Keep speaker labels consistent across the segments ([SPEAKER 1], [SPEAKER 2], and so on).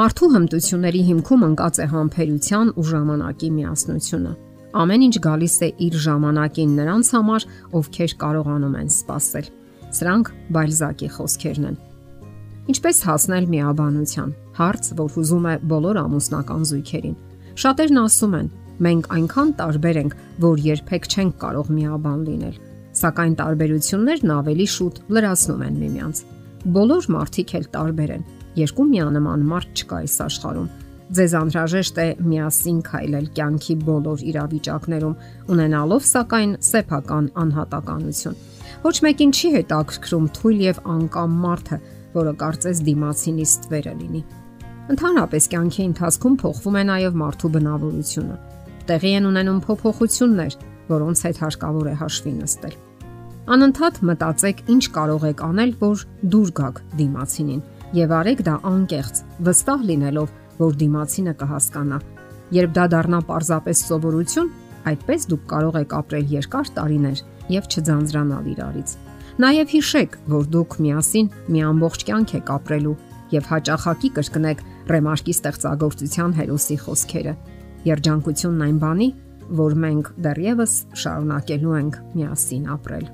[SPEAKER 1] Մարդու հմտությունների հիմքում ընկած է համբերության ու ժամանակի միասնությունը։ Ամեն ինչ գալիս է իր ժամանակին նրանց համար, ովքեր կարողանում են սпасել։ Սրանք Բալզակի խոսքերն են։ Ինչպես հասնել միաբանության։ Հարց, որ հուզում է բոլոր ամուսնական զույգերին։ Շատերն ասում են. մենք այնքան տարբեր ենք, որ երբեք չենք կարող միաբան լինել սակայն տարբերություններն ավելի շուտ լրացնում են միմյանց։ Բոլոր մարդիկ էլ տարբեր են։ Երկու միանման մարդ չկա այս աշխարհում։ Ձեզ անհրաժեշտ է միասին քայլել կյանքի բոլոր իրավիճակներում, ունենալով սակայն սեփական անհատականություն։ Ոչ մեկին չի հետաքրքրում թույլ եւ անկամ մարդը, որը կարծես դիմացինի ստվերը լինի։ Ընդհանրապես կյանքի ընթացքում փոխվում է նաև մարդու բնավորությունը։ Տեղի են ունենում փոփոխություններ, որոնց հետ հարկավոր է հաշվի նստել։ Անընդհատ մտածեք ինչ կարող եք անել, որ դուր գաք դիմացինին եւ արեք դա անկեղծ, վստահ լինելով, որ դիմացինը կհասկանա։ Երբ դա դառնա պարզապես սովորություն, այդպես դուք կարող եք ապրել երկար տարիներ եւ չձանձրանալ իրարից։ Նաեւ հիշեք, որ դուք միասին մի ամբողջ կյանք եք ապրելու եւ հաճախակի կրկնեք Ռեմարկի ստեղծագործության հերոսի խոսքերը։ Երջանկությունն այն բանի, որ մենք դեռևս շարունակելու ենք միասին ապրել։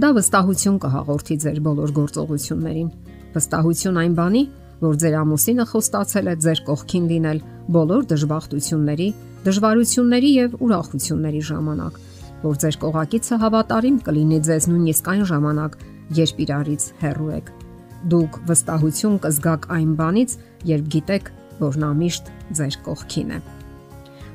[SPEAKER 1] Դա վստահություն կհաղորդի ձեր բոլոր գործողություններին Վստահություն այն բանի, որ ձեր ամուսինը խոստացել է ձեր կողքին լինել բոլոր դժբախտությունների, դժվարությունների եւ ուրախությունների ժամանակ, որ ձեր կողակիցը հավատարիմ կլինի ձեզ նույնիսկ այն ժամանակ, երբ իրարից հեռու եք։ Դուք վստահություն կզգաք այն բանից, երբ գիտեք, որ նա միշտ ձեր կողքին է։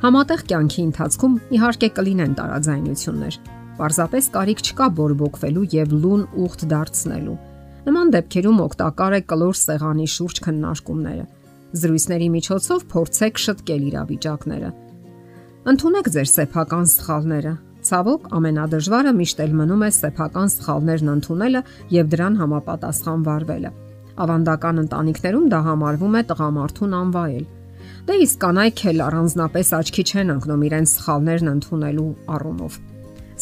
[SPEAKER 1] Համատեղ կյանքի ընթացքում իհարկե կլինեն տարաձայնություններ։ Պարզապես կարիք չկա բորբոքվելու եւ լուն ուխտ դարձնելու Նման դեպքերում օգտակար է կլոր սեղանի շուրջ քննարկումները։ Զրույցների միջոցով փորձեք շտկել իրավիճակները։ Ընթունեք ձեր սեփական սխալները։ Ցավոք, ամենադժվարը միշտ էլ մնում է սեփական սխալներն ընդունելը եւ դրան համապատասխան վարվելը։ Ավանդական ընտանիքներում դա համարվում է տղամարդուն անվայել։ Դե իսկ կանայք էլ առանձնապես աչքի չեն ընկնում իրենց սխալներն ընդունելու առումով։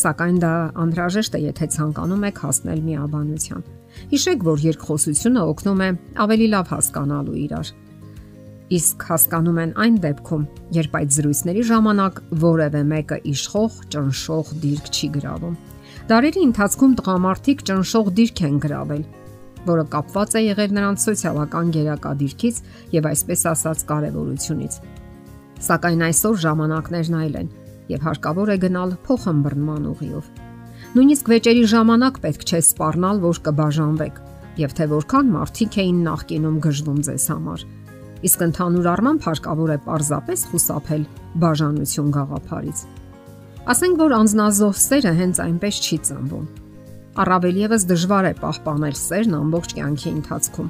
[SPEAKER 1] Սակայն դա անհրաժեշտ է, եթե ցանկանում եք հասնել միաբանության։ Հիշեք, որ երկխոսությունը օգնում է ավելի լավ հասկանալու իրար։ Իսկ հասկանում են այն դեպքում, երբ այդ զրույցների ժամանակ որևէ մեկը իշխող, ճնշող դիրք չի գրավում։ Դարերի ընթացքում տղամարդիկ ճնշող դիրք են գրավել, որը կապված է եղել նրանց սոցիալական գերակա դիրքից եւ այսպես ասած կարեւորությունից։ Սակայն այսօր ժամանակներն այլ են եւ հարկավոր է գնալ փոխհմբռնման ուղիով։ Նույնիսկ վեճերի ժամանակ պետք չէ սпарնալ, որ կբաժանվեք, եւ թե որքան մարդիկ էին նախկինում գժվում ձեզ համար։ Իսկ ընդհանուր առմամբ հարկավոր է պարզապես խուսափել բաժանություն գաղափարից։ Ասենք որ անznազող սերը հենց այնպես չի ծնվում։ Առավել եւս դժվար է պահպանել սերն ամբողջ կյանքի ընթացքում։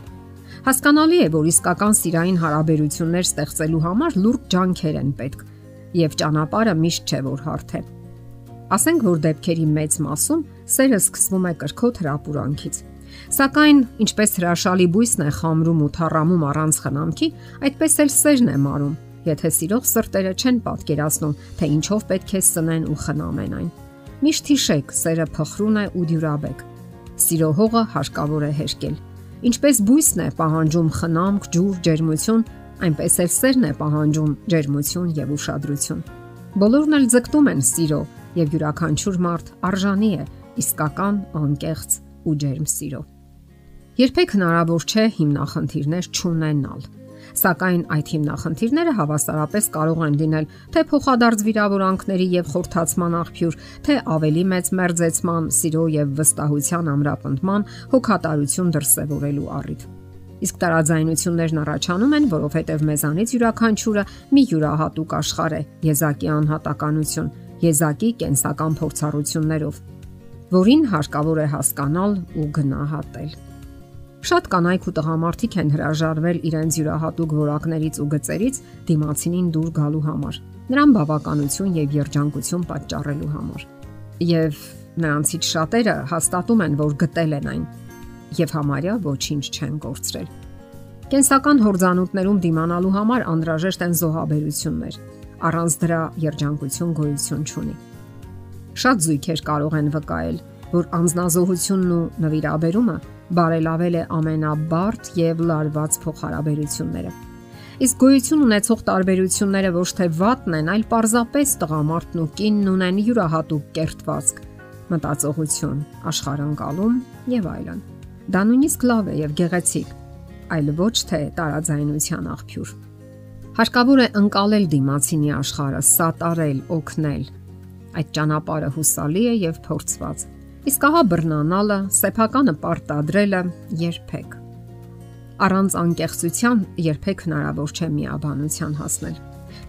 [SPEAKER 1] Հասկանալի է, որ իսկական սիրային հարաբերություններ ստեղծելու համար լուրջ ջանքեր են պետք, եւ ճանապարհը միշտ չէ որ հարթ է։ հարդ Ասենք որ դեպքերի մեծ մասում սերը սկսվում է կրկոտ հրապուրանքից։ Սակայն ինչպես հրաշալի բույսն է խամրում ու թառամում առանց խնամքի, այդպես էլ սերն է մարում։ Եթե սիրող սրտերը չեն պատկերացնում, թե ինչով պետք է սնեն ու խնամեն այն։ Միշտ հիշեք, սերը փխրուն է ու դյուրաբեկ։ Սիրո հողը հարկավոր է հերկել։ Ինչպես բույսն է պահանջում խնամք, ջուր, ջերմություն, այնպես էլ սերն է պահանջում ջերմություն եւ ուշադրություն։ Բոլորն էլ ձգտում են սիրո, եւ յուրաքանչյուր մարդ արժանի է իսկական անկեղծ ու ջերմ սիրո։ Երբեք հնարավոր չէ հիմնախնդիրներ չունենալ։ Սակայն այդ հիմնախնդիրները հավասարապես կարող են լինել թե փոխադարձ վիրավորանքների եւ խորթացման աղբյուր, թե ավելի մեծ մերձեցման, սիրո եւ վստահության ամրապնդման, հոգատարություն դրսևորելու առիթ։ Իսկ տարաձայնություններն առաջանում են, որովհետև մեզանից յուրաքանչյուրը մի յուրահատուկ աշխարհ է, եզակի անհատականություն, եզակի կենսական փորձառություններով, որին հարկավոր է հասկանալ ու գնահատել։ Շատ կանայք ու տղամարդիկ են հրաժարվել իրենց յուրահատուկ որակներից ու գծերից դիմացինին դուր գալու համար, նրան բավականություն եւ երջանկություն պատճառելու համար։ Եվ նրանցից շատերը հաստատում են, որ գտել են այն եւ համարյա ոչինչ չեն կորցրել։ Կենսական հորձանուտներում դիմանալու համար անհրաժեշտ են զոհաբերություններ, առանց դրա երջանկություն գոյություն չունի։ Շատ զույգեր կարող են վկայել, որ անznազողությունն ու նվիրաբերումը բարելավել է ամենաբարդ եւ լարված փոխհարաբերությունները։ Իսկ գոյություն ունեցող տարբերությունները ոչ թե վատն են, այլ պարզապես տղամարդն ու կինն ունեն յուրահատուկ կերտվածք, մտածողություն, աշխարհանկալում եւ այլն։ Դա նույնիսկ լավ է եւ գեղեցիկ, այլ ոչ թե տարաձայնության աղբյուր։ Հարկավոր է ընկալել դիմացինի աշխարհը, սատարել, օգնել։ Այդ ճանապարհը հուսալի է եւ փորձված։ Իսկ ահա բռնանալը, սեփականը պարտադրելը երբեք առանց անկեղծության երբեք հնարավոր չէ միաբանության հասնել։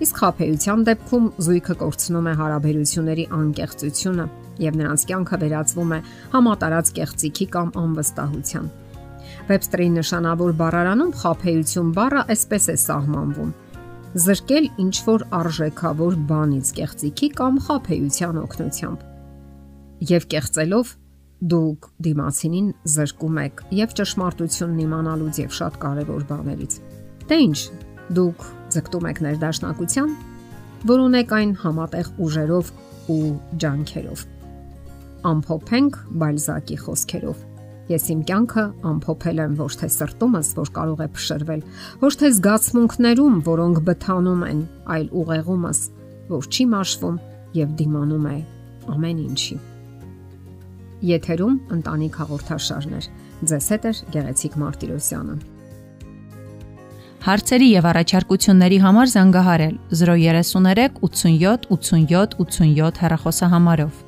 [SPEAKER 1] Իսկ խափեության դեպքում զույգը կորցնում է հարաբերությունների անկեղծությունը եւ նրանց կյանքը վերածվում է համատարած կեղծիքի կամ անվստահության։ Webster-ի նշանավոր բառարանում խափեություն բառը այսպես է սահմանվում. Զրկել ինչ որ արժեքավոր բանից կեղծիքի կամ խափեության օգնությամբ։ Եվ կեղծելով դուք դիմացինին զրկում եք եւ ճշմարտությունն իմանալուց եւ շատ կարեւոր բաներից։ Դե ի՞նչ, դուք ձգտում եք ներդաշնակության, որ ունեք այն համատեղ ուժերով ու ջանքերով։ Ամփոփենք Բալզակի խոսքերով. Ես իմ կյանքը ամփոփել եմ ոչ թե սրտումս, որ կարող է փշրվել, ոչ թե զգացմունքներում, որոնք բթանում են, այլ ուղեղումս, որ չի մաշվում եւ դիմանում է ամեն ինչի։ Եթերում ընտանիք հաղորդաշարներ։ Ձեզ հետ է Գեղեցիկ Մարտիրոսյանը։
[SPEAKER 2] Հարցերի եւ առաջարկությունների համար զանգահարել 033 87 87 87 հեռախոսահամարով։